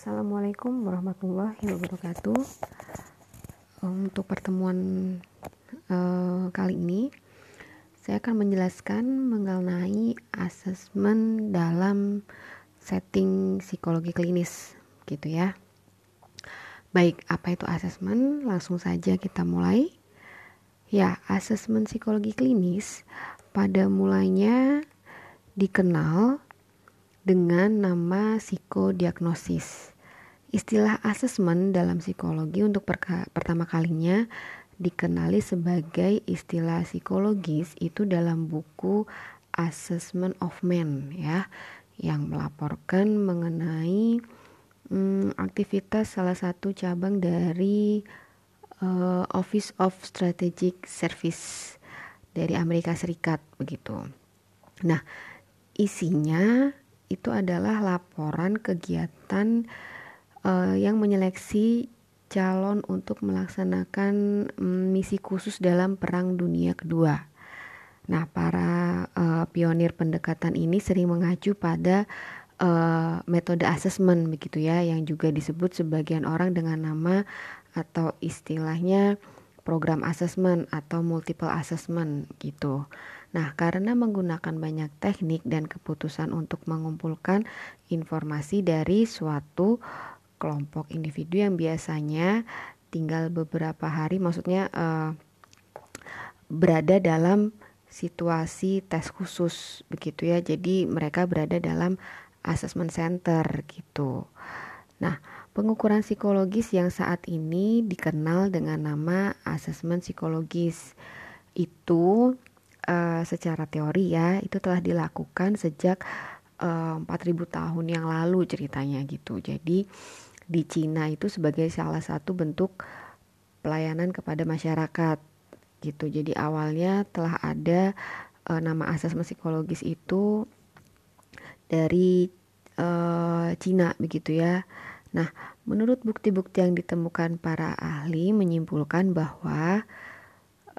Assalamualaikum warahmatullahi wabarakatuh. Untuk pertemuan uh, kali ini, saya akan menjelaskan mengenai asesmen dalam setting psikologi klinis, gitu ya. Baik, apa itu asesmen? Langsung saja kita mulai. Ya, asesmen psikologi klinis pada mulanya dikenal dengan nama psikodiagnosis. Istilah asesmen dalam psikologi untuk pertama kalinya dikenali sebagai istilah psikologis itu dalam buku Assessment of Men ya yang melaporkan mengenai hmm, aktivitas salah satu cabang dari uh, Office of Strategic Service dari Amerika Serikat begitu. Nah, isinya itu adalah laporan kegiatan uh, yang menyeleksi calon untuk melaksanakan um, misi khusus dalam Perang Dunia Kedua. Nah, para uh, pionir pendekatan ini sering mengacu pada uh, metode asesmen begitu ya, yang juga disebut sebagian orang dengan nama atau istilahnya program asesmen atau multiple assessment gitu. Nah, karena menggunakan banyak teknik dan keputusan untuk mengumpulkan informasi dari suatu kelompok individu yang biasanya tinggal beberapa hari, maksudnya uh, berada dalam situasi tes khusus begitu ya. Jadi mereka berada dalam assessment center gitu. Nah, pengukuran psikologis yang saat ini dikenal dengan nama asesmen psikologis itu uh, secara teori ya itu telah dilakukan sejak uh, eh, 4000 tahun yang lalu ceritanya gitu. Jadi di Cina itu sebagai salah satu bentuk pelayanan kepada masyarakat gitu. Jadi awalnya telah ada uh, nama asesmen psikologis itu dari uh, Cina begitu ya. Nah, menurut bukti-bukti yang ditemukan para ahli menyimpulkan bahwa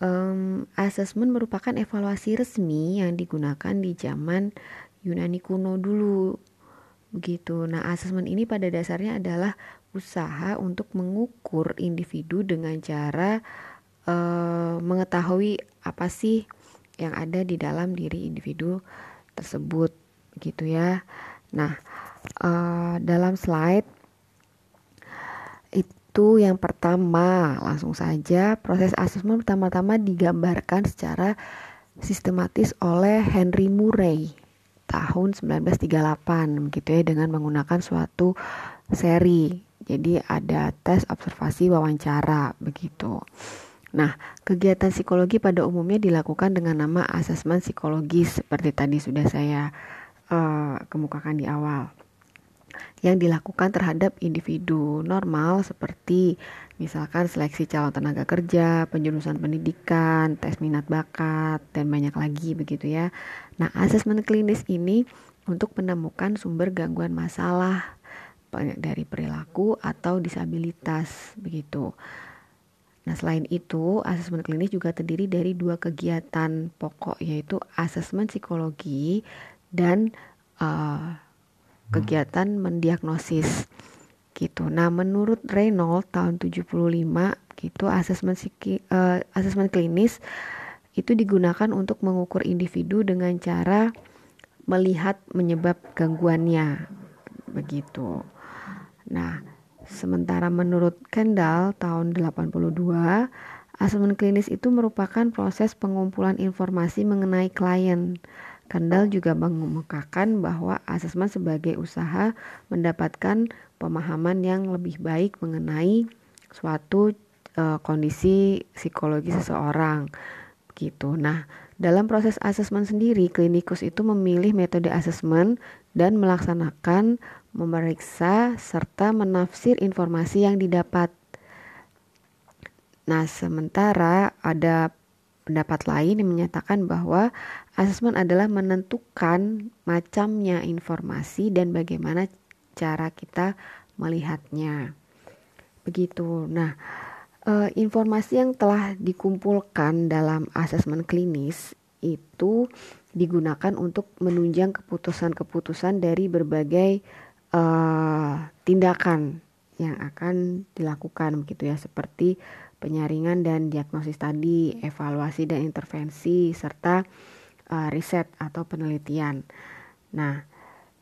um, asesmen merupakan evaluasi resmi yang digunakan di zaman Yunani kuno dulu. Begitu. Nah, asesmen ini pada dasarnya adalah usaha untuk mengukur individu dengan cara uh, mengetahui apa sih yang ada di dalam diri individu tersebut, gitu ya. Nah, uh, dalam slide itu yang pertama, langsung saja proses asesmen pertama-tama digambarkan secara sistematis oleh Henry Murray tahun 1938 gitu ya dengan menggunakan suatu seri. Jadi ada tes observasi wawancara begitu. Nah, kegiatan psikologi pada umumnya dilakukan dengan nama asesmen psikologis seperti tadi sudah saya uh, kemukakan di awal yang dilakukan terhadap individu normal seperti misalkan seleksi calon tenaga kerja, penjurusan pendidikan, tes minat bakat, dan banyak lagi begitu ya. Nah, asesmen klinis ini untuk menemukan sumber gangguan masalah dari perilaku atau disabilitas begitu. Nah, selain itu, asesmen klinis juga terdiri dari dua kegiatan pokok yaitu asesmen psikologi dan uh, kegiatan mendiagnosis gitu. Nah, menurut Reynolds tahun 75 gitu asesmen uh, asesmen klinis itu digunakan untuk mengukur individu dengan cara melihat menyebab gangguannya begitu. Nah, sementara menurut Kendall tahun 82 asesmen klinis itu merupakan proses pengumpulan informasi mengenai klien Kendall juga mengemukakan bahwa asesmen sebagai usaha mendapatkan pemahaman yang lebih baik mengenai suatu uh, kondisi psikologi seseorang gitu. Nah, dalam proses asesmen sendiri, klinikus itu memilih metode asesmen dan melaksanakan, memeriksa serta menafsir informasi yang didapat. Nah, sementara ada pendapat lain yang menyatakan bahwa asesmen adalah menentukan macamnya informasi dan bagaimana cara kita melihatnya. Begitu. Nah, e, informasi yang telah dikumpulkan dalam asesmen klinis itu digunakan untuk menunjang keputusan-keputusan dari berbagai uh, tindakan yang akan dilakukan begitu ya seperti penyaringan dan diagnosis tadi, evaluasi dan intervensi serta uh, riset atau penelitian. Nah,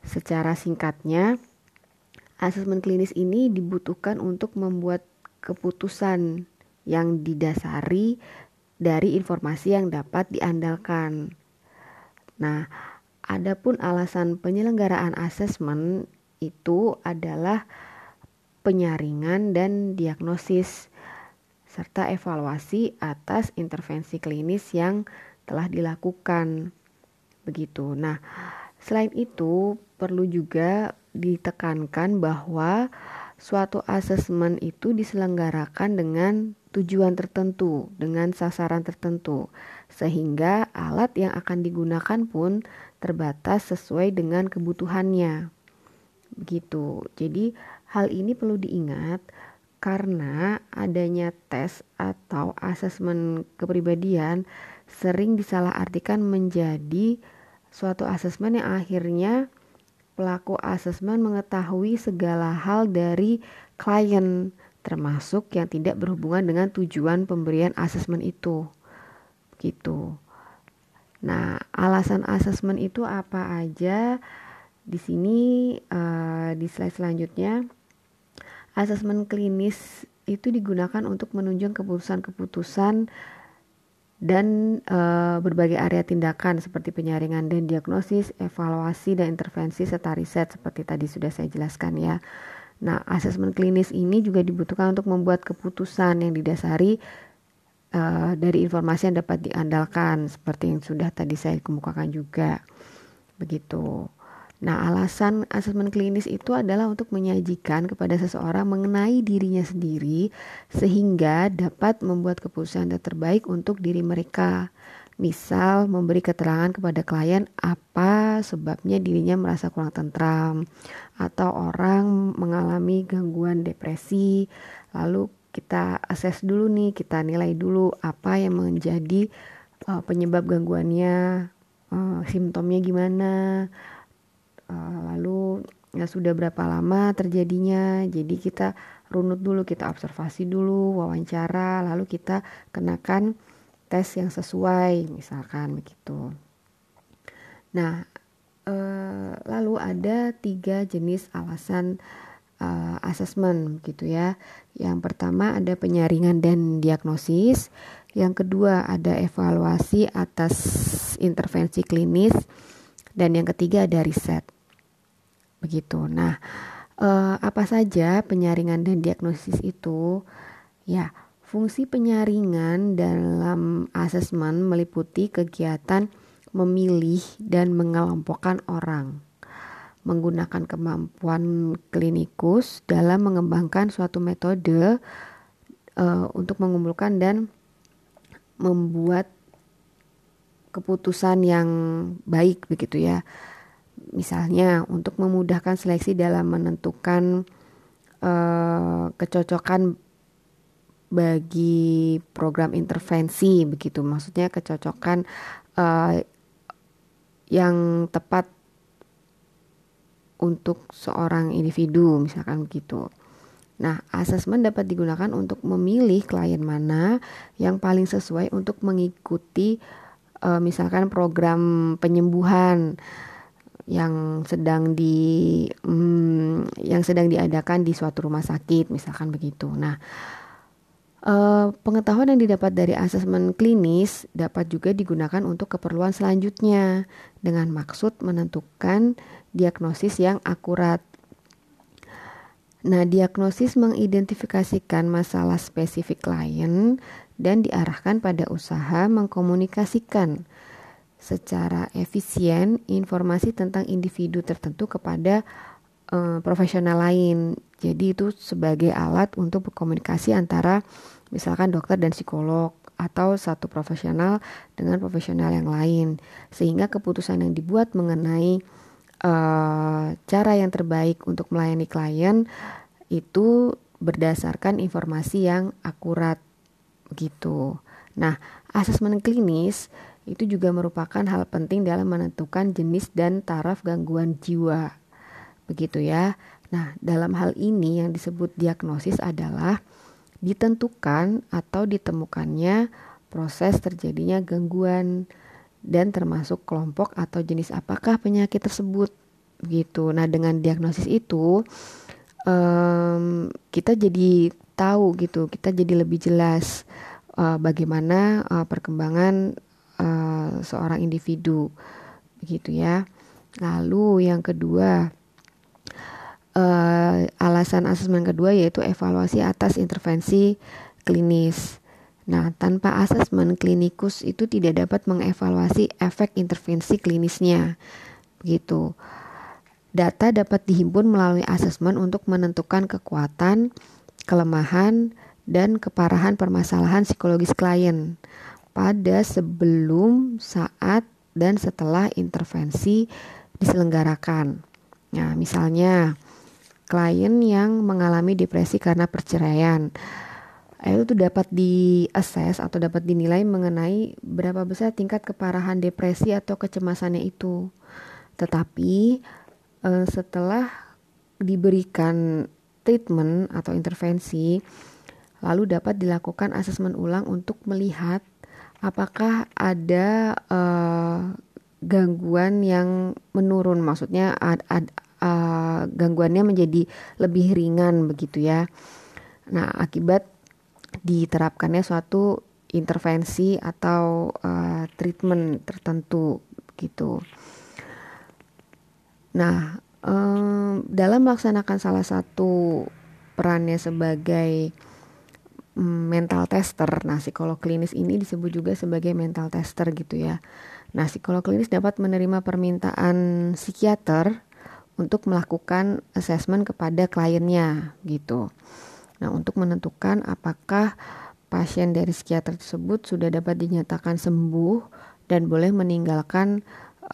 secara singkatnya asesmen klinis ini dibutuhkan untuk membuat keputusan yang didasari dari informasi yang dapat diandalkan. Nah, adapun alasan penyelenggaraan asesmen itu adalah penyaringan dan diagnosis serta evaluasi atas intervensi klinis yang telah dilakukan. Begitu. Nah, selain itu perlu juga ditekankan bahwa suatu asesmen itu diselenggarakan dengan tujuan tertentu, dengan sasaran tertentu, sehingga alat yang akan digunakan pun terbatas sesuai dengan kebutuhannya. Begitu. Jadi, hal ini perlu diingat karena adanya tes atau asesmen kepribadian sering disalahartikan menjadi suatu asesmen yang akhirnya pelaku asesmen mengetahui segala hal dari klien termasuk yang tidak berhubungan dengan tujuan pemberian asesmen itu. Gitu. Nah, alasan asesmen itu apa aja? Di sini uh, di slide selanjutnya asesmen klinis itu digunakan untuk menunjang keputusan-keputusan dan e, berbagai area tindakan seperti penyaringan dan diagnosis, evaluasi dan intervensi serta riset seperti tadi sudah saya jelaskan ya. Nah, asesmen klinis ini juga dibutuhkan untuk membuat keputusan yang didasari e, dari informasi yang dapat diandalkan seperti yang sudah tadi saya kemukakan juga. Begitu. Nah, alasan asesmen klinis itu adalah untuk menyajikan kepada seseorang mengenai dirinya sendiri sehingga dapat membuat keputusan yang terbaik untuk diri mereka. Misal, memberi keterangan kepada klien apa sebabnya dirinya merasa kurang tentram atau orang mengalami gangguan depresi. Lalu kita akses dulu nih, kita nilai dulu apa yang menjadi uh, penyebab gangguannya, uh, simptomnya gimana lalu ya sudah berapa lama terjadinya? Jadi kita runut dulu kita observasi dulu wawancara lalu kita kenakan tes yang sesuai misalkan begitu. Nah uh, lalu ada tiga jenis alasan uh, asesmen gitu ya. Yang pertama ada penyaringan dan diagnosis. Yang kedua ada evaluasi atas intervensi klinis. Dan yang ketiga ada riset Begitu. Nah, eh, apa saja penyaringan dan diagnosis itu? Ya, fungsi penyaringan dalam asesmen meliputi kegiatan memilih dan mengelompokkan orang menggunakan kemampuan klinikus dalam mengembangkan suatu metode uh, untuk mengumpulkan dan membuat keputusan yang baik begitu ya Misalnya untuk memudahkan seleksi dalam menentukan uh, kecocokan bagi program intervensi begitu maksudnya kecocokan uh, yang tepat untuk seorang individu misalkan begitu. Nah, asesmen dapat digunakan untuk memilih klien mana yang paling sesuai untuk mengikuti uh, misalkan program penyembuhan yang sedang di hmm, yang sedang diadakan di suatu rumah sakit misalkan begitu. Nah, uh, pengetahuan yang didapat dari asesmen klinis dapat juga digunakan untuk keperluan selanjutnya dengan maksud menentukan diagnosis yang akurat. Nah, diagnosis mengidentifikasikan masalah spesifik klien dan diarahkan pada usaha mengkomunikasikan secara efisien informasi tentang individu tertentu kepada uh, profesional lain. Jadi itu sebagai alat untuk berkomunikasi antara misalkan dokter dan psikolog atau satu profesional dengan profesional yang lain sehingga keputusan yang dibuat mengenai uh, cara yang terbaik untuk melayani klien itu berdasarkan informasi yang akurat begitu. Nah, asesmen klinis itu juga merupakan hal penting dalam menentukan jenis dan taraf gangguan jiwa. Begitu ya. Nah, dalam hal ini yang disebut diagnosis adalah ditentukan atau ditemukannya proses terjadinya gangguan dan termasuk kelompok atau jenis apakah penyakit tersebut gitu. Nah dengan diagnosis itu um, kita jadi tahu gitu, kita jadi lebih jelas uh, bagaimana uh, perkembangan uh, seorang individu begitu ya. Lalu yang kedua uh, alasan asesmen kedua yaitu evaluasi atas intervensi klinis. Nah, tanpa asesmen klinikus itu tidak dapat mengevaluasi efek intervensi klinisnya. Begitu. Data dapat dihimpun melalui asesmen untuk menentukan kekuatan, kelemahan, dan keparahan permasalahan psikologis klien pada sebelum, saat, dan setelah intervensi diselenggarakan. Nah, misalnya klien yang mengalami depresi karena perceraian itu tuh dapat diakses atau dapat dinilai mengenai berapa besar tingkat keparahan depresi atau kecemasannya itu. Tetapi uh, setelah diberikan treatment atau intervensi, lalu dapat dilakukan asesmen ulang untuk melihat apakah ada uh, gangguan yang menurun, maksudnya ad, ad, uh, gangguannya menjadi lebih ringan begitu ya. Nah, akibat diterapkannya suatu intervensi atau uh, treatment tertentu gitu. Nah, um, dalam melaksanakan salah satu perannya sebagai mental tester, nah psikolog klinis ini disebut juga sebagai mental tester gitu ya. Nah, psikolog klinis dapat menerima permintaan psikiater untuk melakukan assessment kepada kliennya gitu. Nah, untuk menentukan apakah pasien dari psikiater tersebut sudah dapat dinyatakan sembuh dan boleh meninggalkan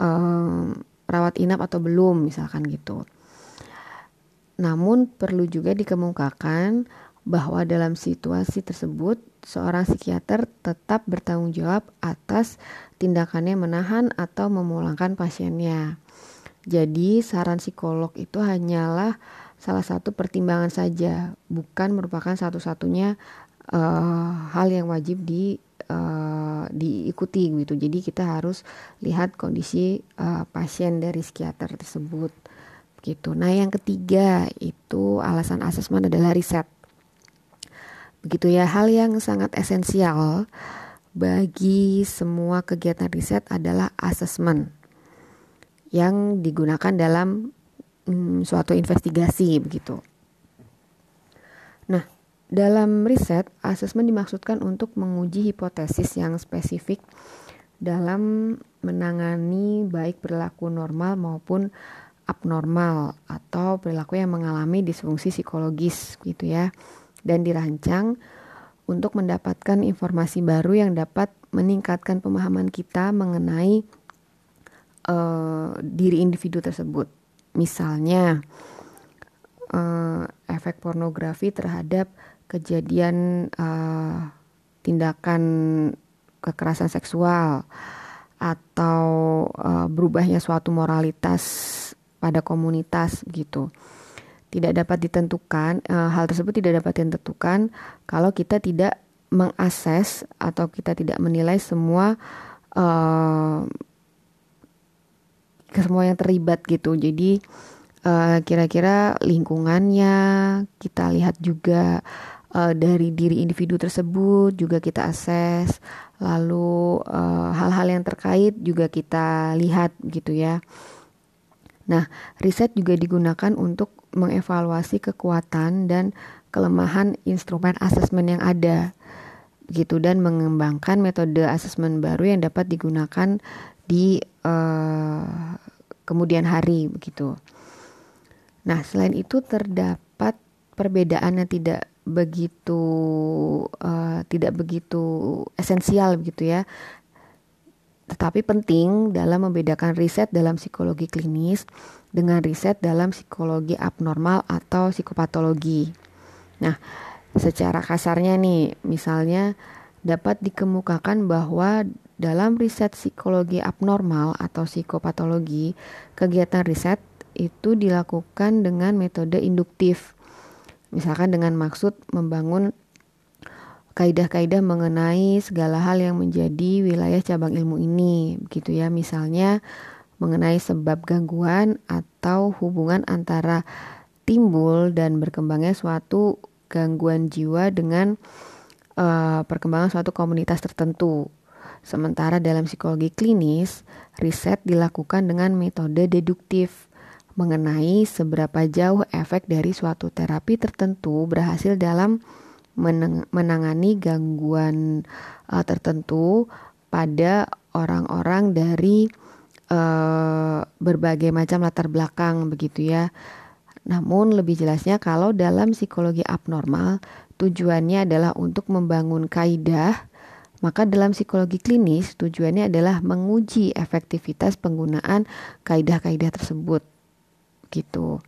um, rawat inap atau belum, misalkan gitu. Namun perlu juga dikemukakan bahwa dalam situasi tersebut seorang psikiater tetap bertanggung jawab atas tindakannya menahan atau memulangkan pasiennya. Jadi saran psikolog itu hanyalah salah satu pertimbangan saja, bukan merupakan satu-satunya uh, hal yang wajib di uh, diikuti gitu. Jadi kita harus lihat kondisi uh, pasien dari psikiater tersebut gitu. Nah, yang ketiga itu alasan asesmen adalah riset. Begitu ya, hal yang sangat esensial bagi semua kegiatan riset adalah asesmen yang digunakan dalam hmm, suatu investigasi begitu. Nah, dalam riset, asesmen dimaksudkan untuk menguji hipotesis yang spesifik dalam menangani baik perilaku normal maupun abnormal atau perilaku yang mengalami disfungsi psikologis gitu ya dan dirancang untuk mendapatkan informasi baru yang dapat meningkatkan pemahaman kita mengenai uh, diri individu tersebut. Misalnya uh, efek pornografi terhadap kejadian uh, tindakan kekerasan seksual atau uh, berubahnya suatu moralitas pada komunitas gitu tidak dapat ditentukan uh, hal tersebut tidak dapat ditentukan kalau kita tidak mengakses atau kita tidak menilai semua uh, semua yang terlibat gitu. Jadi eh, kira-kira lingkungannya kita lihat juga uh, dari diri individu tersebut juga kita akses. Lalu hal hal-hal yang terkait juga kita lihat gitu ya. Nah riset juga digunakan untuk mengevaluasi kekuatan dan kelemahan instrumen asesmen yang ada gitu dan mengembangkan metode asesmen baru yang dapat digunakan di uh, kemudian hari begitu. Nah, selain itu terdapat perbedaan yang tidak begitu uh, tidak begitu esensial begitu ya. Tetapi penting dalam membedakan riset dalam psikologi klinis dengan riset dalam psikologi abnormal atau psikopatologi. Nah, secara kasarnya nih, misalnya dapat dikemukakan bahwa dalam riset psikologi abnormal atau psikopatologi, kegiatan riset itu dilakukan dengan metode induktif. Misalkan dengan maksud membangun kaidah-kaidah mengenai segala hal yang menjadi wilayah cabang ilmu ini, begitu ya. Misalnya mengenai sebab gangguan atau hubungan antara timbul dan berkembangnya suatu gangguan jiwa dengan uh, perkembangan suatu komunitas tertentu. Sementara dalam psikologi klinis, riset dilakukan dengan metode deduktif mengenai seberapa jauh efek dari suatu terapi tertentu berhasil dalam menangani gangguan uh, tertentu pada orang-orang dari uh, berbagai macam latar belakang begitu ya. Namun lebih jelasnya kalau dalam psikologi abnormal tujuannya adalah untuk membangun kaidah maka dalam psikologi klinis tujuannya adalah menguji efektivitas penggunaan kaidah-kaidah tersebut. Gitu.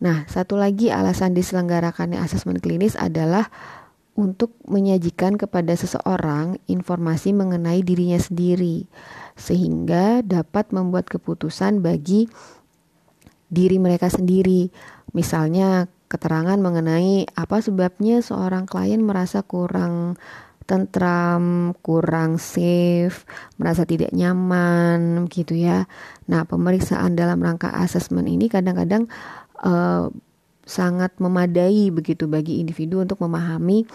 Nah, satu lagi alasan diselenggarakannya asesmen klinis adalah untuk menyajikan kepada seseorang informasi mengenai dirinya sendiri sehingga dapat membuat keputusan bagi diri mereka sendiri. Misalnya keterangan mengenai apa sebabnya seorang klien merasa kurang tentram, kurang safe, merasa tidak nyaman gitu ya. Nah, pemeriksaan dalam rangka asesmen ini kadang-kadang uh, sangat memadai begitu bagi individu untuk memahami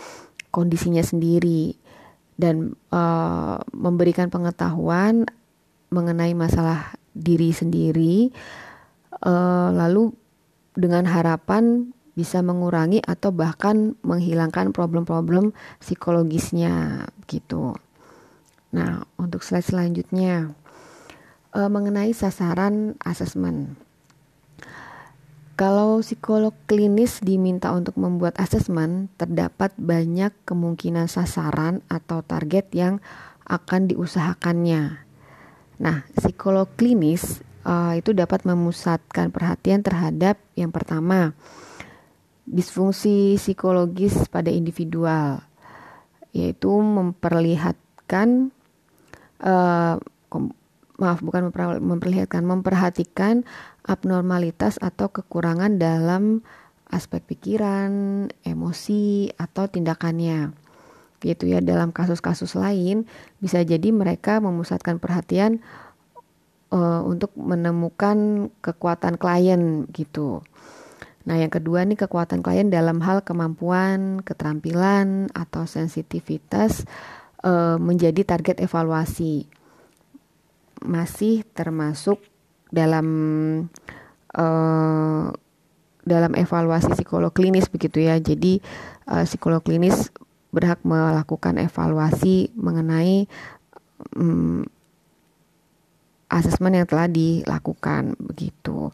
kondisinya sendiri dan uh, memberikan pengetahuan mengenai masalah diri sendiri uh, lalu dengan harapan bisa mengurangi atau bahkan menghilangkan problem-problem psikologisnya gitu. Nah, untuk slide selanjutnya uh, mengenai sasaran asesmen. Kalau psikolog klinis diminta untuk membuat asesmen, terdapat banyak kemungkinan sasaran atau target yang akan diusahakannya. Nah, psikolog klinis uh, itu dapat memusatkan perhatian terhadap yang pertama, disfungsi psikologis pada individual yaitu memperlihatkan uh, maaf bukan memperlihatkan memperhatikan abnormalitas atau kekurangan dalam aspek pikiran, emosi atau tindakannya. Gitu ya dalam kasus-kasus lain bisa jadi mereka memusatkan perhatian uh, untuk menemukan kekuatan klien gitu. Nah, yang kedua nih kekuatan klien dalam hal kemampuan, keterampilan atau sensitivitas e, menjadi target evaluasi. Masih termasuk dalam e, dalam evaluasi psikolog klinis begitu ya. Jadi e, psikolog klinis berhak melakukan evaluasi mengenai mm, asesmen yang telah dilakukan begitu.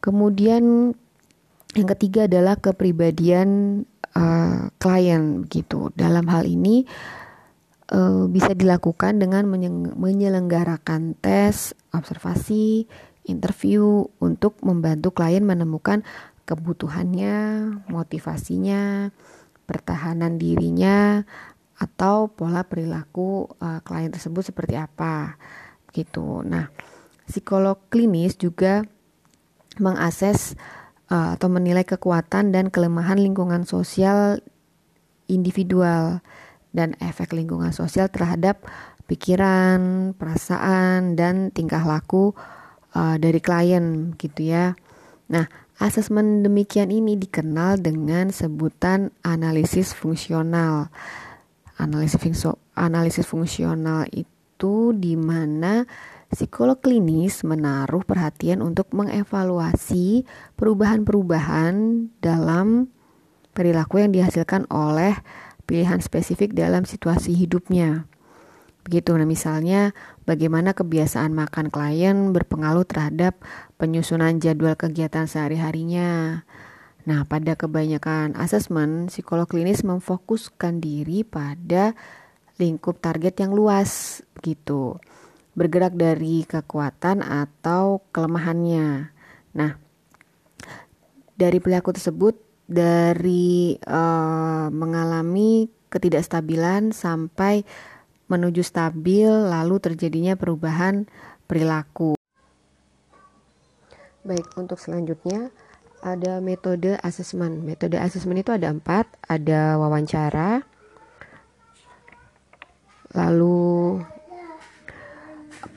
Kemudian yang ketiga adalah kepribadian uh, klien gitu. Dalam hal ini uh, bisa dilakukan dengan menyelenggarakan tes, observasi, interview untuk membantu klien menemukan kebutuhannya, motivasinya, pertahanan dirinya atau pola perilaku uh, klien tersebut seperti apa gitu. Nah, psikolog klinis juga mengakses uh, atau menilai kekuatan dan kelemahan lingkungan sosial individual dan efek lingkungan sosial terhadap pikiran, perasaan dan tingkah laku uh, dari klien gitu ya. Nah, asesmen demikian ini dikenal dengan sebutan analisis fungsional. Analisis, analisis fungsional itu di mana Psikolog klinis menaruh perhatian untuk mengevaluasi perubahan-perubahan dalam perilaku yang dihasilkan oleh pilihan spesifik dalam situasi hidupnya. Begitu, nah misalnya bagaimana kebiasaan makan klien berpengaruh terhadap penyusunan jadwal kegiatan sehari-harinya. Nah, pada kebanyakan asesmen, psikolog klinis memfokuskan diri pada lingkup target yang luas gitu bergerak dari kekuatan atau kelemahannya. Nah, dari perilaku tersebut dari uh, mengalami ketidakstabilan sampai menuju stabil lalu terjadinya perubahan perilaku. Baik, untuk selanjutnya ada metode asesmen. Metode asesmen itu ada empat, ada wawancara, lalu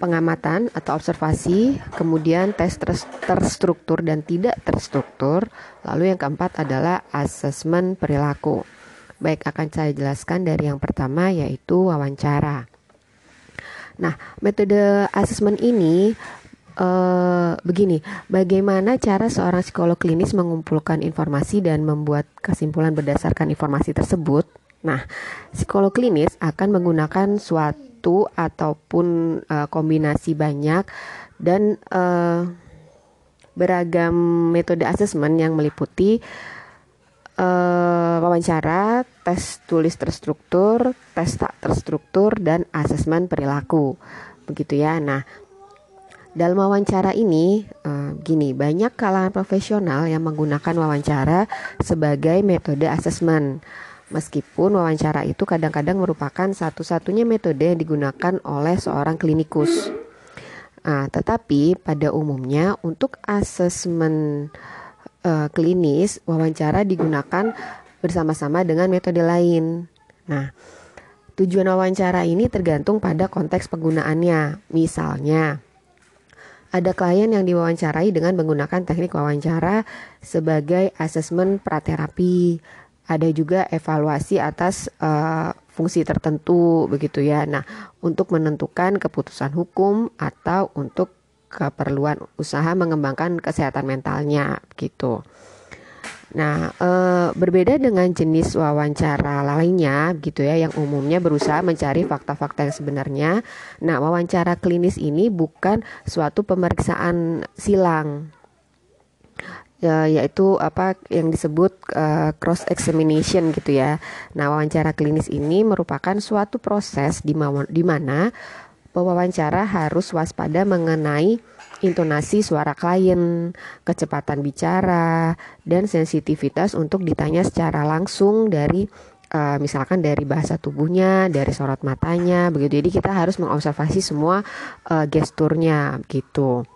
pengamatan atau observasi, kemudian tes terstruktur dan tidak terstruktur, lalu yang keempat adalah asesmen perilaku. Baik, akan saya jelaskan dari yang pertama yaitu wawancara. Nah, metode asesmen ini uh, begini, bagaimana cara seorang psikolog klinis mengumpulkan informasi dan membuat kesimpulan berdasarkan informasi tersebut? Nah, psikolog klinis akan menggunakan suatu ataupun uh, kombinasi banyak dan uh, beragam metode asesmen yang meliputi uh, wawancara, tes tulis terstruktur, tes tak terstruktur, dan asesmen perilaku. Begitu ya. Nah, dalam wawancara ini, uh, gini, banyak kalangan profesional yang menggunakan wawancara sebagai metode asesmen. Meskipun wawancara itu kadang-kadang merupakan satu-satunya metode yang digunakan oleh seorang klinikus. Nah, tetapi pada umumnya untuk asesmen uh, klinis, wawancara digunakan bersama-sama dengan metode lain. Nah, tujuan wawancara ini tergantung pada konteks penggunaannya. Misalnya, ada klien yang diwawancarai dengan menggunakan teknik wawancara sebagai asesmen praterapi ada juga evaluasi atas uh, fungsi tertentu begitu ya. Nah, untuk menentukan keputusan hukum atau untuk keperluan usaha mengembangkan kesehatan mentalnya gitu. Nah, e, berbeda dengan jenis wawancara lainnya gitu ya yang umumnya berusaha mencari fakta-fakta yang sebenarnya. Nah, wawancara klinis ini bukan suatu pemeriksaan silang ya, yaitu apa yang disebut uh, cross examination gitu ya. Nah, wawancara klinis ini merupakan suatu proses di mana pewawancara harus waspada mengenai intonasi suara klien, kecepatan bicara, dan sensitivitas untuk ditanya secara langsung dari uh, misalkan dari bahasa tubuhnya, dari sorot matanya, begitu. Jadi kita harus mengobservasi semua uh, gesturnya gitu.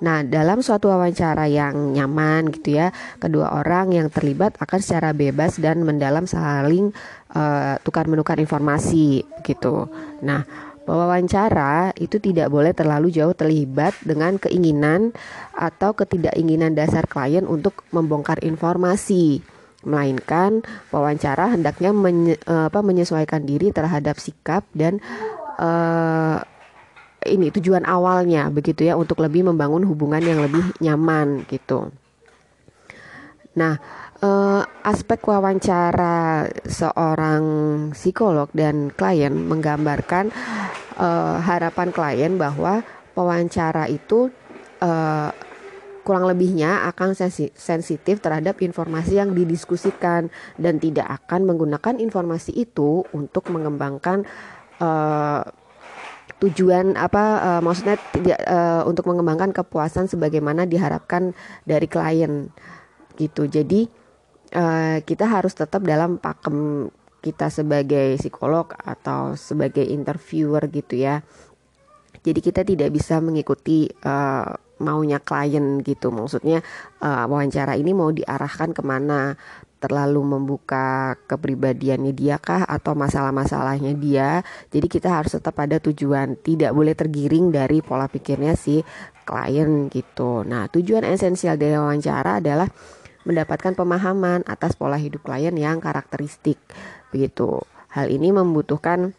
Nah, dalam suatu wawancara yang nyaman gitu ya, kedua orang yang terlibat akan secara bebas dan mendalam saling uh, tukar menukar informasi gitu. Nah, wawancara itu tidak boleh terlalu jauh terlibat dengan keinginan atau ketidakinginan dasar klien untuk membongkar informasi melainkan wawancara hendaknya menye, uh, apa, menyesuaikan diri terhadap sikap dan uh, ini tujuan awalnya begitu ya untuk lebih membangun hubungan yang lebih nyaman gitu. Nah, eh, aspek wawancara seorang psikolog dan klien menggambarkan eh, harapan klien bahwa wawancara itu eh, kurang lebihnya akan sensitif terhadap informasi yang didiskusikan dan tidak akan menggunakan informasi itu untuk mengembangkan uh, tujuan apa uh, maksudnya tidak uh, untuk mengembangkan kepuasan sebagaimana diharapkan dari klien gitu. Jadi uh, kita harus tetap dalam pakem kita sebagai psikolog atau sebagai interviewer gitu ya. Jadi kita tidak bisa mengikuti uh, maunya klien gitu. Maksudnya uh, wawancara ini mau diarahkan ke mana? Terlalu membuka kepribadiannya dia kah? Atau masalah-masalahnya dia. Jadi kita harus tetap ada tujuan, tidak boleh tergiring dari pola pikirnya si klien gitu. Nah, tujuan esensial dari wawancara adalah mendapatkan pemahaman atas pola hidup klien yang karakteristik begitu. Hal ini membutuhkan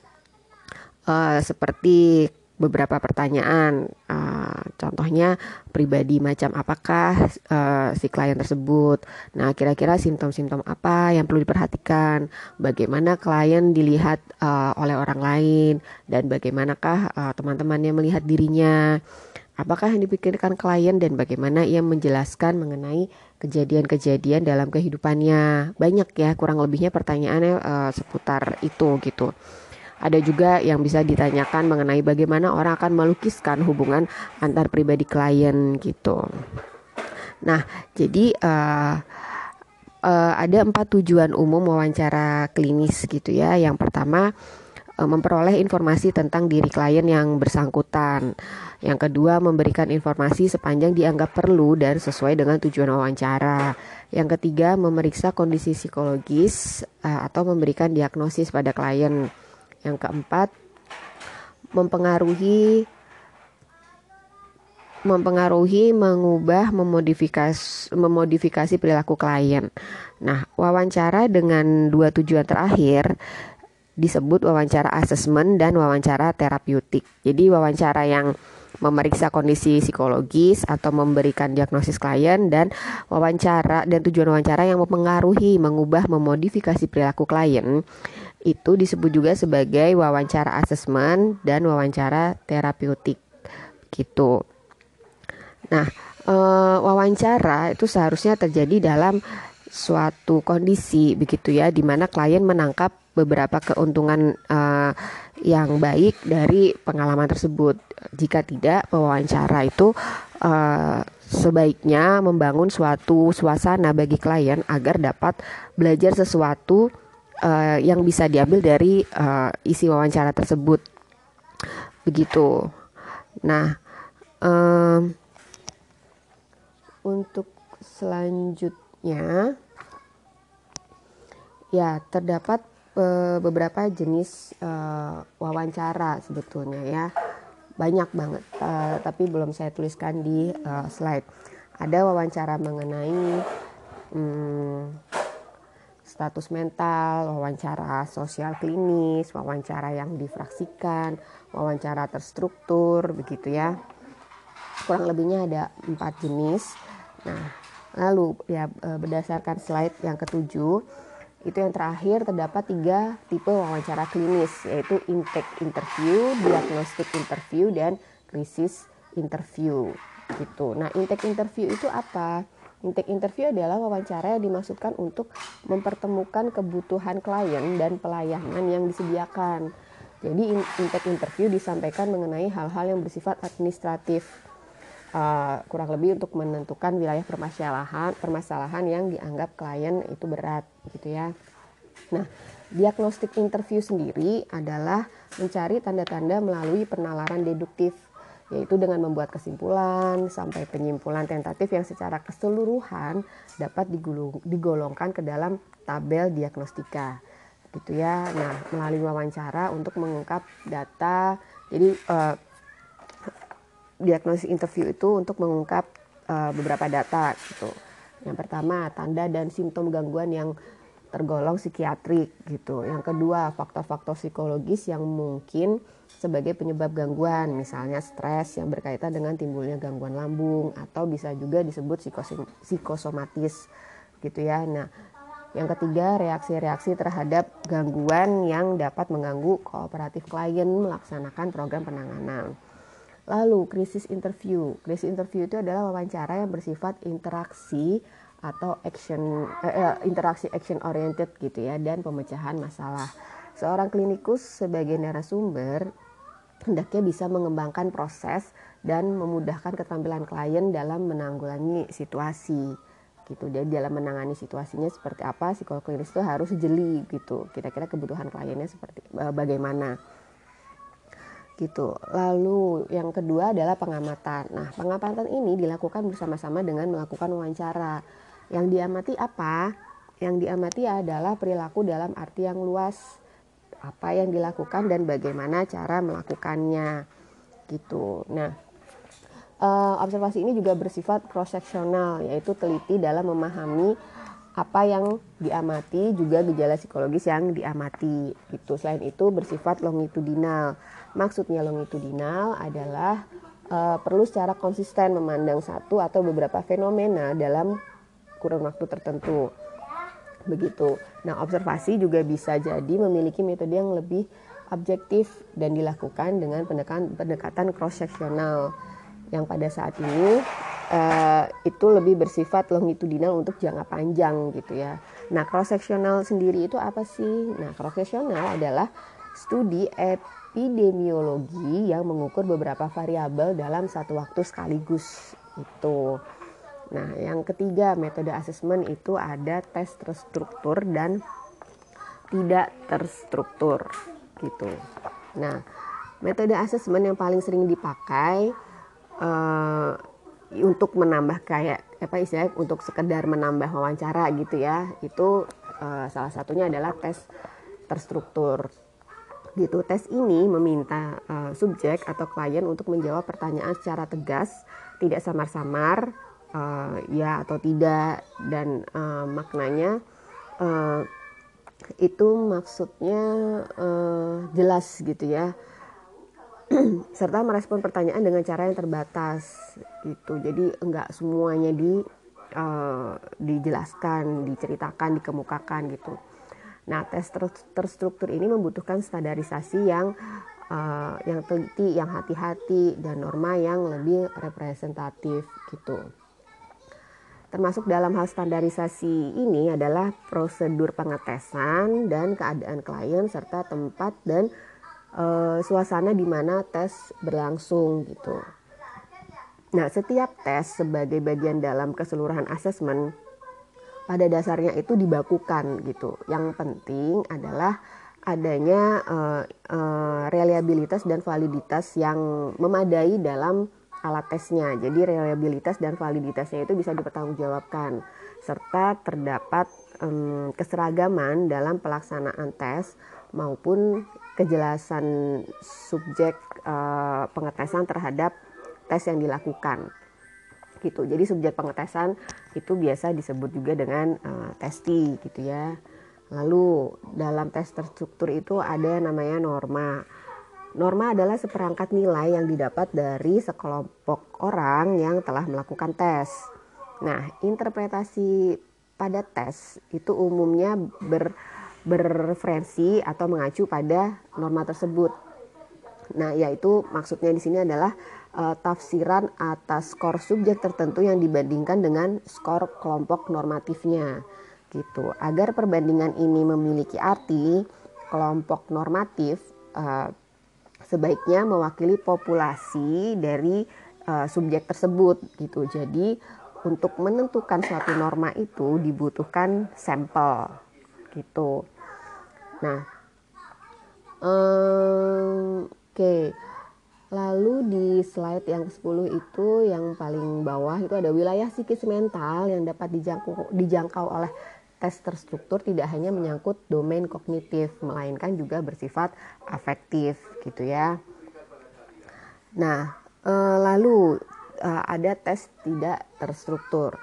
uh, seperti beberapa pertanyaan. Uh, contohnya pribadi macam apakah uh, si klien tersebut. Nah, kira-kira simptom-simptom apa yang perlu diperhatikan? Bagaimana klien dilihat uh, oleh orang lain dan bagaimanakah uh, teman-temannya melihat dirinya? Apakah yang dipikirkan klien dan bagaimana ia menjelaskan mengenai kejadian-kejadian dalam kehidupannya? Banyak ya, kurang lebihnya pertanyaannya uh, seputar itu gitu. Ada juga yang bisa ditanyakan mengenai bagaimana orang akan melukiskan hubungan antar pribadi klien gitu. Nah, jadi uh, uh, ada empat tujuan umum wawancara klinis gitu ya. Yang pertama memperoleh informasi tentang diri klien yang bersangkutan. Yang kedua, memberikan informasi sepanjang dianggap perlu dan sesuai dengan tujuan wawancara. Yang ketiga, memeriksa kondisi psikologis uh, atau memberikan diagnosis pada klien. Yang keempat, mempengaruhi mempengaruhi, mengubah, memodifikasi, memodifikasi perilaku klien. Nah, wawancara dengan dua tujuan terakhir disebut wawancara asesmen dan wawancara terapeutik. Jadi wawancara yang memeriksa kondisi psikologis atau memberikan diagnosis klien dan wawancara dan tujuan wawancara yang mempengaruhi, mengubah, memodifikasi perilaku klien itu disebut juga sebagai wawancara asesmen dan wawancara terapeutik gitu. Nah, e, wawancara itu seharusnya terjadi dalam suatu kondisi begitu ya, di mana klien menangkap beberapa keuntungan e, yang baik dari pengalaman tersebut. Jika tidak, wawancara itu e, sebaiknya membangun suatu suasana bagi klien agar dapat belajar sesuatu uh, yang bisa diambil dari uh, isi wawancara tersebut. Begitu. Nah, um, untuk selanjutnya ya terdapat uh, beberapa jenis uh, wawancara sebetulnya ya banyak banget uh, tapi belum saya tuliskan di uh, slide ada wawancara mengenai um, status mental, wawancara sosial klinis, wawancara yang difraksikan, wawancara terstruktur, begitu ya. Kurang lebihnya ada empat jenis. Nah, lalu ya berdasarkan slide yang ketujuh, itu yang terakhir terdapat tiga tipe wawancara klinis, yaitu intake interview, diagnostic interview, dan krisis interview. Gitu. Nah, intake interview itu apa? Intake interview adalah wawancara yang dimaksudkan untuk mempertemukan kebutuhan klien dan pelayanan yang disediakan. Jadi intake interview disampaikan mengenai hal-hal yang bersifat administratif, uh, kurang lebih untuk menentukan wilayah permasalahan permasalahan yang dianggap klien itu berat, gitu ya. Nah, diagnostik interview sendiri adalah mencari tanda-tanda melalui penalaran deduktif yaitu dengan membuat kesimpulan sampai penyimpulan tentatif yang secara keseluruhan dapat digolongkan ke dalam tabel diagnostika gitu ya. Nah, melalui wawancara untuk mengungkap data. Jadi uh, diagnosis interview itu untuk mengungkap uh, beberapa data gitu. Yang pertama, tanda dan simptom gangguan yang tergolong psikiatrik gitu. Yang kedua, faktor-faktor psikologis yang mungkin sebagai penyebab gangguan, misalnya stres yang berkaitan dengan timbulnya gangguan lambung atau bisa juga disebut psikosomatis gitu ya. Nah, yang ketiga, reaksi-reaksi terhadap gangguan yang dapat mengganggu kooperatif klien melaksanakan program penanganan. Lalu, krisis interview. Krisis interview itu adalah wawancara yang bersifat interaksi atau action eh, eh, interaksi action oriented gitu ya dan pemecahan masalah. Seorang klinikus sebagai narasumber hendaknya bisa mengembangkan proses dan memudahkan keterampilan klien dalam menanggulangi situasi gitu. Jadi dalam menangani situasinya seperti apa psikolog klinis itu harus jeli gitu. Kira-kira kebutuhan kliennya seperti eh, bagaimana gitu. Lalu yang kedua adalah pengamatan. Nah, pengamatan ini dilakukan bersama-sama dengan melakukan wawancara yang diamati apa? Yang diamati adalah perilaku dalam arti yang luas. Apa yang dilakukan dan bagaimana cara melakukannya. Gitu. Nah, uh, observasi ini juga bersifat cross yaitu teliti dalam memahami apa yang diamati juga gejala psikologis yang diamati gitu selain itu bersifat longitudinal maksudnya longitudinal adalah uh, perlu secara konsisten memandang satu atau beberapa fenomena dalam kurun waktu tertentu. Begitu. Nah, observasi juga bisa jadi memiliki metode yang lebih objektif dan dilakukan dengan pendekatan pendekatan cross sectional yang pada saat ini uh, itu lebih bersifat longitudinal untuk jangka panjang gitu ya. Nah, cross sectional sendiri itu apa sih? Nah, cross sectional adalah studi epidemiologi yang mengukur beberapa variabel dalam satu waktu sekaligus itu. Nah, yang ketiga metode asesmen itu ada tes terstruktur dan tidak terstruktur gitu. Nah, metode asesmen yang paling sering dipakai uh, untuk menambah kayak apa istilahnya untuk sekedar menambah wawancara gitu ya itu uh, salah satunya adalah tes terstruktur gitu. Tes ini meminta uh, subjek atau klien untuk menjawab pertanyaan secara tegas tidak samar-samar uh, ya atau tidak dan uh, maknanya uh, itu maksudnya uh, jelas gitu ya. Serta merespon pertanyaan dengan cara yang terbatas gitu. Jadi enggak semuanya di uh, dijelaskan diceritakan dikemukakan gitu nah tes ter terstruktur ini membutuhkan standarisasi yang uh, yang teliti yang hati-hati dan norma yang lebih representatif gitu termasuk dalam hal standarisasi ini adalah prosedur pengetesan dan keadaan klien serta tempat dan uh, suasana di mana tes berlangsung gitu. Nah, setiap tes sebagai bagian dalam keseluruhan asesmen pada dasarnya itu dibakukan gitu. Yang penting adalah adanya uh, uh, reliabilitas dan validitas yang memadai dalam alat tesnya. Jadi reliabilitas dan validitasnya itu bisa dipertanggungjawabkan serta terdapat um, keseragaman dalam pelaksanaan tes maupun kejelasan subjek uh, pengetesan terhadap tes yang dilakukan gitu jadi subjek pengetesan itu biasa disebut juga dengan uh, testi gitu ya. Lalu dalam tes terstruktur itu ada namanya norma. Norma adalah seperangkat nilai yang didapat dari sekelompok orang yang telah melakukan tes. Nah interpretasi pada tes itu umumnya ber berreferensi atau mengacu pada norma tersebut. Nah, yaitu maksudnya di sini adalah uh, tafsiran atas skor subjek tertentu yang dibandingkan dengan skor kelompok normatifnya. Gitu. Agar perbandingan ini memiliki arti, kelompok normatif uh, sebaiknya mewakili populasi dari uh, subjek tersebut gitu. Jadi untuk menentukan suatu norma itu dibutuhkan sampel gitu. Nah, um, oke. Okay. Lalu di slide yang ke-10 itu yang paling bawah itu ada wilayah psikis mental yang dapat dijangkau, dijangkau oleh tes terstruktur tidak hanya menyangkut domain kognitif melainkan juga bersifat afektif gitu ya. Nah, e, lalu e, ada tes tidak terstruktur.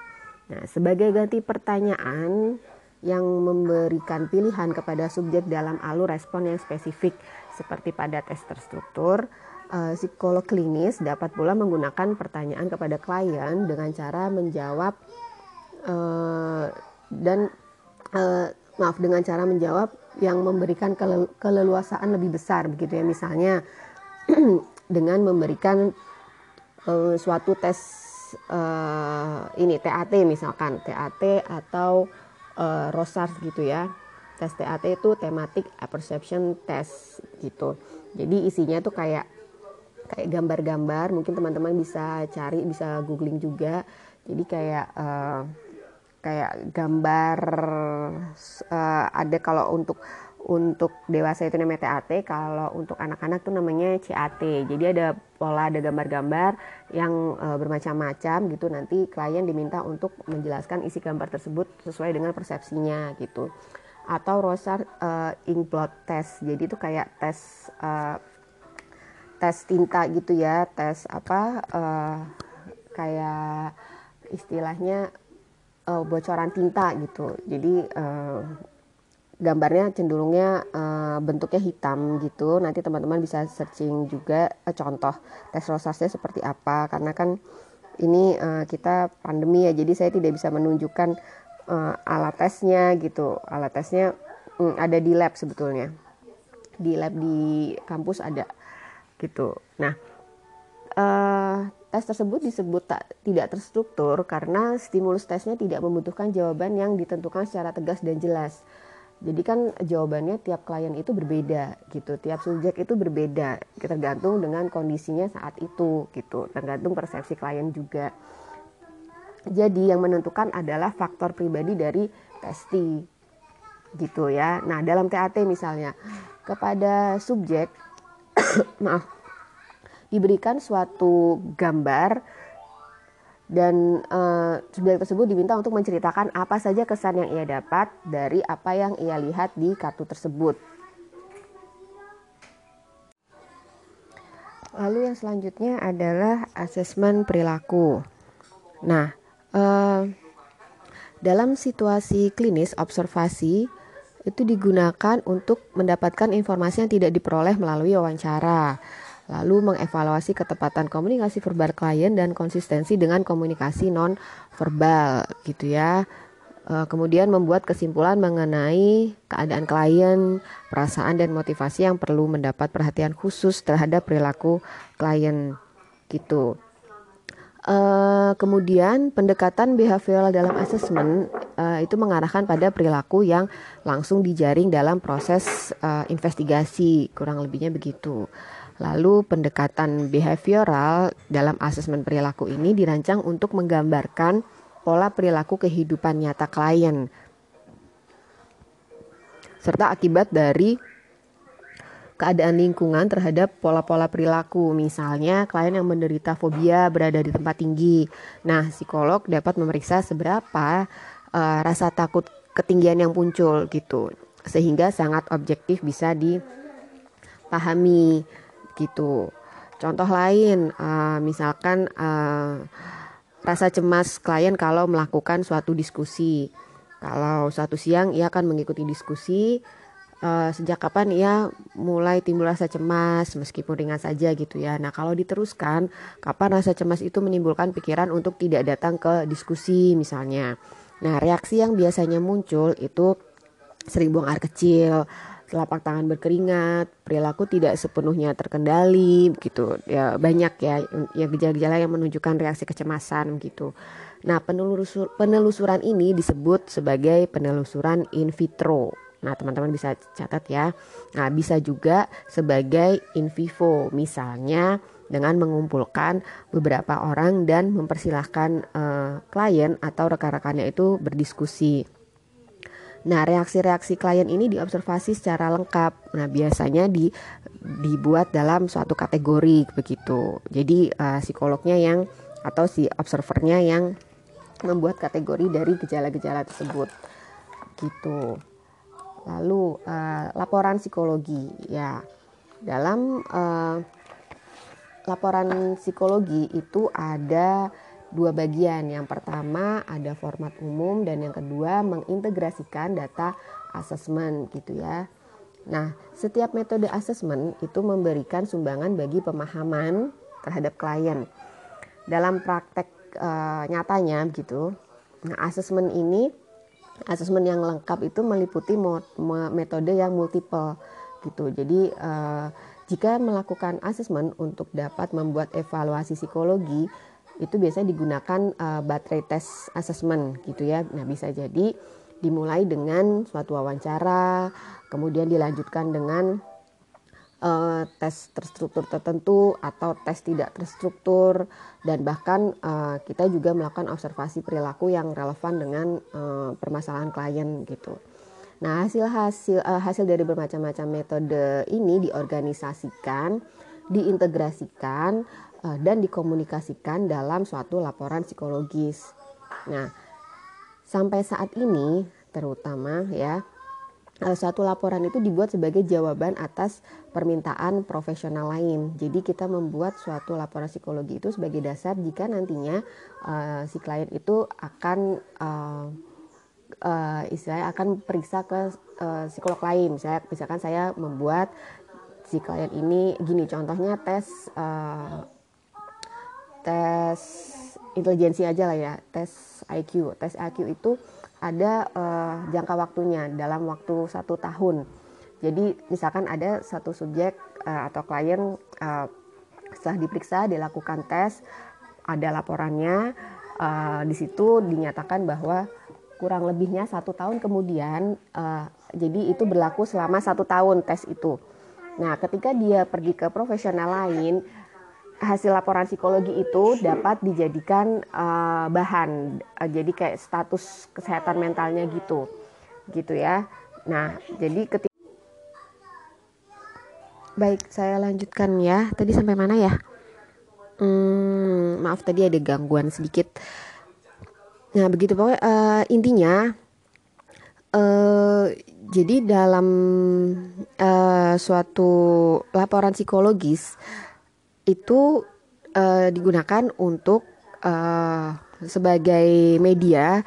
Nah, sebagai ganti pertanyaan yang memberikan pilihan kepada subjek dalam alur respon yang spesifik seperti pada tes terstruktur. Uh, psikolog klinis dapat pula menggunakan pertanyaan kepada klien dengan cara menjawab uh, dan uh, maaf dengan cara menjawab yang memberikan kele keleluasaan lebih besar begitu ya misalnya dengan memberikan uh, suatu tes uh, ini TAT misalkan TAT atau uh, Rosars gitu ya. Tes TAT itu Thematic Perception Test gitu. Jadi isinya tuh kayak kayak gambar-gambar, mungkin teman-teman bisa cari, bisa googling juga. Jadi kayak uh, kayak gambar uh, ada kalau untuk untuk dewasa itu namanya TAT, kalau untuk anak-anak tuh namanya CAT. Jadi ada pola, ada gambar-gambar yang e, bermacam-macam gitu. Nanti klien diminta untuk menjelaskan isi gambar tersebut sesuai dengan persepsinya gitu. Atau Rosar e, inkblot test. Jadi itu kayak tes e, tes tinta gitu ya, tes apa e, kayak istilahnya e, bocoran tinta gitu. Jadi e, gambarnya cenderungnya uh, bentuknya hitam gitu. Nanti teman-teman bisa searching juga uh, contoh tes rosasnya seperti apa karena kan ini uh, kita pandemi ya jadi saya tidak bisa menunjukkan uh, alat tesnya gitu. Alat tesnya um, ada di lab sebetulnya. Di lab di kampus ada gitu. Nah, uh, tes tersebut disebut tak, tidak terstruktur karena stimulus tesnya tidak membutuhkan jawaban yang ditentukan secara tegas dan jelas jadi kan jawabannya tiap klien itu berbeda gitu, tiap subjek itu berbeda, tergantung dengan kondisinya saat itu gitu, tergantung persepsi klien juga. Jadi yang menentukan adalah faktor pribadi dari testi gitu ya. Nah dalam TAT misalnya, kepada subjek maaf diberikan suatu gambar dan uh, subjek tersebut diminta untuk menceritakan apa saja kesan yang ia dapat dari apa yang ia lihat di kartu tersebut. Lalu yang selanjutnya adalah asesmen perilaku. Nah, uh, dalam situasi klinis observasi itu digunakan untuk mendapatkan informasi yang tidak diperoleh melalui wawancara lalu mengevaluasi ketepatan komunikasi verbal klien dan konsistensi dengan komunikasi non verbal gitu ya. E, kemudian membuat kesimpulan mengenai keadaan klien, perasaan dan motivasi yang perlu mendapat perhatian khusus terhadap perilaku klien gitu. Uh, kemudian pendekatan behavioral dalam asesmen uh, itu mengarahkan pada perilaku yang langsung dijaring dalam proses uh, investigasi, kurang lebihnya begitu. Lalu pendekatan behavioral dalam asesmen perilaku ini dirancang untuk menggambarkan pola perilaku kehidupan nyata klien serta akibat dari keadaan lingkungan terhadap pola-pola perilaku. Misalnya, klien yang menderita fobia berada di tempat tinggi. Nah, psikolog dapat memeriksa seberapa uh, rasa takut ketinggian yang muncul gitu. Sehingga sangat objektif bisa dipahami gitu. Contoh lain, uh, misalkan uh, rasa cemas klien kalau melakukan suatu diskusi. Kalau suatu siang ia akan mengikuti diskusi, uh, sejak kapan ia mulai timbul rasa cemas meskipun ringan saja gitu ya. Nah kalau diteruskan, kapan rasa cemas itu menimbulkan pikiran untuk tidak datang ke diskusi misalnya. Nah reaksi yang biasanya muncul itu sering buang air kecil, telapak tangan berkeringat, perilaku tidak sepenuhnya terkendali gitu. Ya banyak ya ya gejala-gejala yang menunjukkan reaksi kecemasan gitu. Nah, penelusur, penelusuran ini disebut sebagai penelusuran in vitro. Nah, teman-teman bisa catat ya. Nah, bisa juga sebagai in vivo, misalnya dengan mengumpulkan beberapa orang dan mempersilahkan uh, klien atau rekan-rekannya itu berdiskusi. Nah, reaksi-reaksi klien ini diobservasi secara lengkap. Nah, biasanya di dibuat dalam suatu kategori begitu. Jadi uh, psikolognya yang atau si observernya yang membuat kategori dari gejala-gejala tersebut. Gitu. Lalu uh, laporan psikologi ya. Dalam uh, laporan psikologi itu ada dua bagian. Yang pertama ada format umum dan yang kedua mengintegrasikan data asesmen gitu ya. Nah, setiap metode asesmen itu memberikan sumbangan bagi pemahaman terhadap klien. Dalam praktek e, nyatanya gitu. Nah, asesmen ini asesmen yang lengkap itu meliputi metode yang multiple gitu. Jadi e, jika melakukan asesmen untuk dapat membuat evaluasi psikologi itu biasanya digunakan uh, baterai test assessment gitu ya. Nah, bisa jadi dimulai dengan suatu wawancara, kemudian dilanjutkan dengan uh, tes terstruktur tertentu atau tes tidak terstruktur dan bahkan uh, kita juga melakukan observasi perilaku yang relevan dengan uh, permasalahan klien gitu. Nah, hasil hasil uh, hasil dari bermacam-macam metode ini diorganisasikan, diintegrasikan uh, dan dikomunikasikan dalam suatu laporan psikologis. Nah, sampai saat ini terutama ya suatu laporan itu dibuat sebagai jawaban atas permintaan profesional lain. Jadi kita membuat suatu laporan psikologi itu sebagai dasar jika nantinya uh, si klien itu akan uh, uh, istilahnya akan periksa ke uh, psikolog lain. Misalnya, misalkan saya membuat si klien ini gini contohnya tes uh, tes intelijensi aja lah ya, tes IQ. Tes IQ itu ada uh, jangka waktunya dalam waktu satu tahun. Jadi misalkan ada satu subjek uh, atau klien uh, setelah diperiksa dilakukan tes, ada laporannya, uh, di situ dinyatakan bahwa kurang lebihnya satu tahun kemudian, uh, jadi itu berlaku selama satu tahun tes itu. Nah, ketika dia pergi ke profesional lain, hasil laporan psikologi itu dapat dijadikan uh, bahan uh, jadi kayak status kesehatan mentalnya gitu gitu ya. Nah jadi ketika baik saya lanjutkan ya. Tadi sampai mana ya? Hmm, maaf tadi ada gangguan sedikit. Nah begitu pokoknya uh, intinya uh, jadi dalam uh, suatu laporan psikologis itu uh, digunakan untuk uh, sebagai media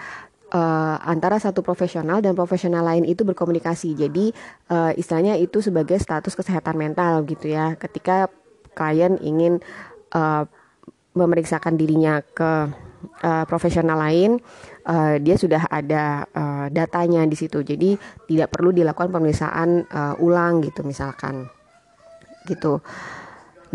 uh, antara satu profesional dan profesional lain itu berkomunikasi. Jadi uh, istilahnya itu sebagai status kesehatan mental gitu ya. Ketika klien ingin uh, memeriksakan dirinya ke uh, profesional lain, uh, dia sudah ada uh, datanya di situ. Jadi tidak perlu dilakukan pemeriksaan uh, ulang gitu misalkan. Gitu.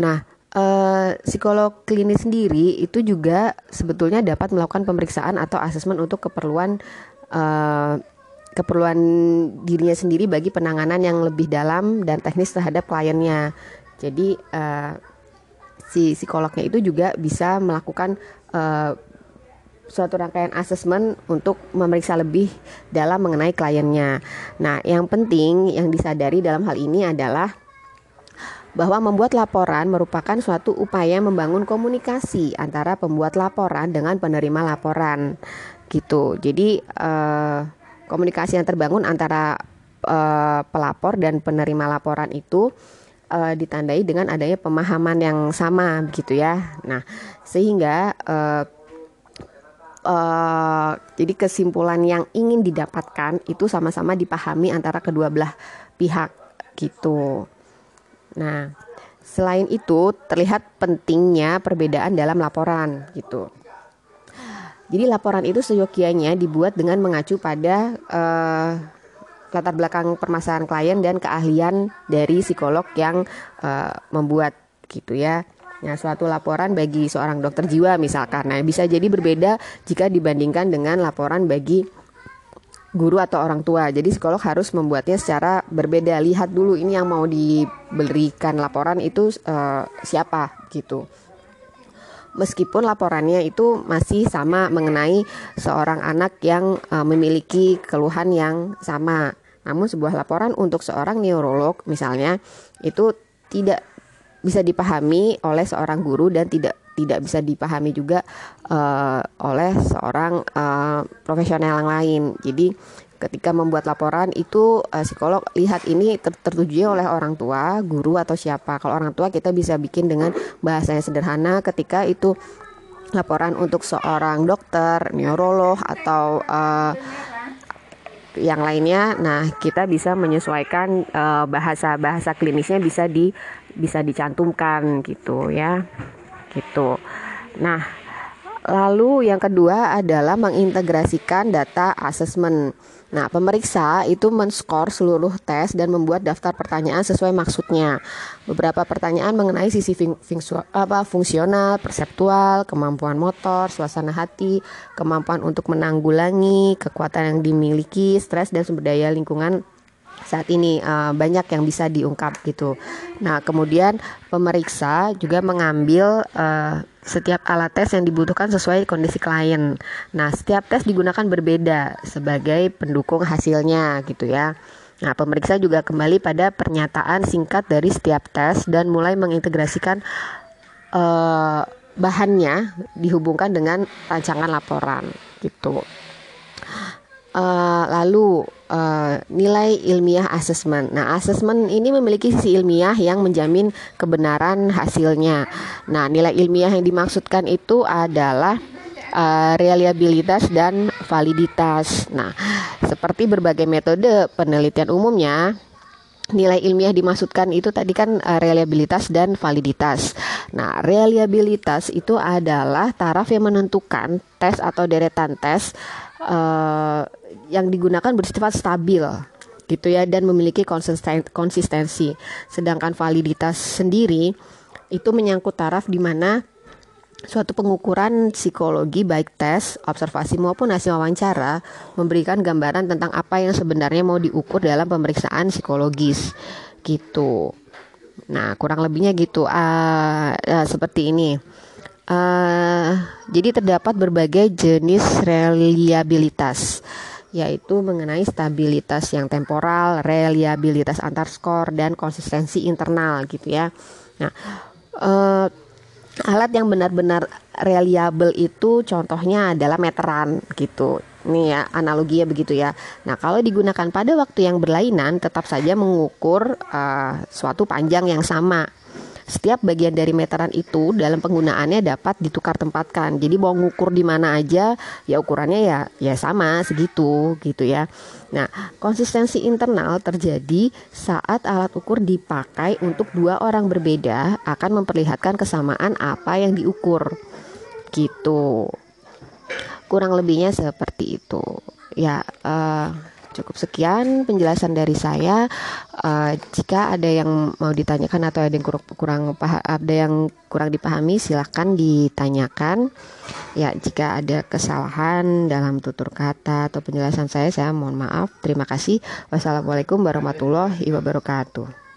Nah, uh, psikolog klinis sendiri itu juga sebetulnya dapat melakukan pemeriksaan atau asesmen untuk keperluan uh, keperluan dirinya sendiri bagi penanganan yang lebih dalam dan teknis terhadap kliennya. Jadi uh, si psikolognya itu juga bisa melakukan uh, suatu rangkaian asesmen untuk memeriksa lebih dalam mengenai kliennya. Nah, yang penting yang disadari dalam hal ini adalah bahwa membuat laporan merupakan suatu upaya membangun komunikasi antara pembuat laporan dengan penerima laporan, gitu. Jadi uh, komunikasi yang terbangun antara uh, pelapor dan penerima laporan itu uh, ditandai dengan adanya pemahaman yang sama begitu ya. Nah, sehingga uh, uh, jadi kesimpulan yang ingin didapatkan itu sama-sama dipahami antara kedua belah pihak gitu. Nah, selain itu terlihat pentingnya perbedaan dalam laporan gitu. Jadi laporan itu seyogianya dibuat dengan mengacu pada uh, latar belakang permasalahan klien dan keahlian dari psikolog yang uh, membuat gitu ya. Nah, suatu laporan bagi seorang dokter jiwa misalkan, nah bisa jadi berbeda jika dibandingkan dengan laporan bagi guru atau orang tua. Jadi psikolog harus membuatnya secara berbeda. Lihat dulu ini yang mau diberikan laporan itu uh, siapa gitu meskipun laporannya itu masih sama mengenai seorang anak yang uh, memiliki keluhan yang sama. Namun sebuah laporan untuk seorang neurolog misalnya itu tidak bisa dipahami oleh seorang guru dan tidak tidak bisa dipahami juga uh, oleh seorang uh, profesional yang lain. Jadi ketika membuat laporan itu uh, psikolog lihat ini ter tertuju oleh orang tua, guru atau siapa. Kalau orang tua kita bisa bikin dengan bahasanya sederhana ketika itu laporan untuk seorang dokter, neurolog atau uh, yang lainnya. Nah, kita bisa menyesuaikan bahasa-bahasa uh, klinisnya bisa di bisa dicantumkan gitu ya. Gitu. Nah, lalu yang kedua adalah mengintegrasikan data asesmen. Nah, pemeriksa itu men-score seluruh tes dan membuat daftar pertanyaan sesuai maksudnya. Beberapa pertanyaan mengenai sisi fung apa, fungsional, perseptual, kemampuan motor, suasana hati, kemampuan untuk menanggulangi, kekuatan yang dimiliki, stres dan sumber daya lingkungan saat ini uh, banyak yang bisa diungkap gitu. Nah, kemudian pemeriksa juga mengambil uh, setiap alat tes yang dibutuhkan sesuai kondisi klien. Nah, setiap tes digunakan berbeda sebagai pendukung hasilnya gitu ya. Nah, pemeriksa juga kembali pada pernyataan singkat dari setiap tes dan mulai mengintegrasikan uh, bahannya dihubungkan dengan rancangan laporan gitu. Uh, lalu uh, nilai ilmiah asesmen. Nah, asesmen ini memiliki sisi ilmiah yang menjamin kebenaran hasilnya. Nah, nilai ilmiah yang dimaksudkan itu adalah uh, reliabilitas dan validitas. Nah, seperti berbagai metode penelitian umumnya, nilai ilmiah dimaksudkan itu tadi kan uh, reliabilitas dan validitas. Nah, reliabilitas itu adalah taraf yang menentukan tes atau deretan tes uh, yang digunakan bersifat stabil gitu ya dan memiliki konsistensi. Sedangkan validitas sendiri itu menyangkut taraf di mana suatu pengukuran psikologi baik tes, observasi maupun hasil wawancara memberikan gambaran tentang apa yang sebenarnya mau diukur dalam pemeriksaan psikologis gitu. Nah, kurang lebihnya gitu. Uh, uh, seperti ini. Uh, jadi terdapat berbagai jenis reliabilitas yaitu mengenai stabilitas yang temporal, reliabilitas antar skor dan konsistensi internal gitu ya. Nah, uh, alat yang benar-benar reliable itu contohnya adalah meteran gitu. Ini ya analoginya begitu ya. Nah kalau digunakan pada waktu yang berlainan tetap saja mengukur uh, suatu panjang yang sama setiap bagian dari meteran itu dalam penggunaannya dapat ditukar tempatkan. Jadi mau ngukur di mana aja ya ukurannya ya ya sama segitu gitu ya. Nah, konsistensi internal terjadi saat alat ukur dipakai untuk dua orang berbeda akan memperlihatkan kesamaan apa yang diukur. Gitu. Kurang lebihnya seperti itu. Ya, uh, cukup sekian penjelasan dari saya. Uh, jika ada yang mau ditanyakan atau ada yang kurang, kurang ada yang kurang dipahami, silahkan ditanyakan. Ya, jika ada kesalahan dalam tutur kata atau penjelasan saya, saya mohon maaf. Terima kasih. Wassalamualaikum warahmatullahi wabarakatuh.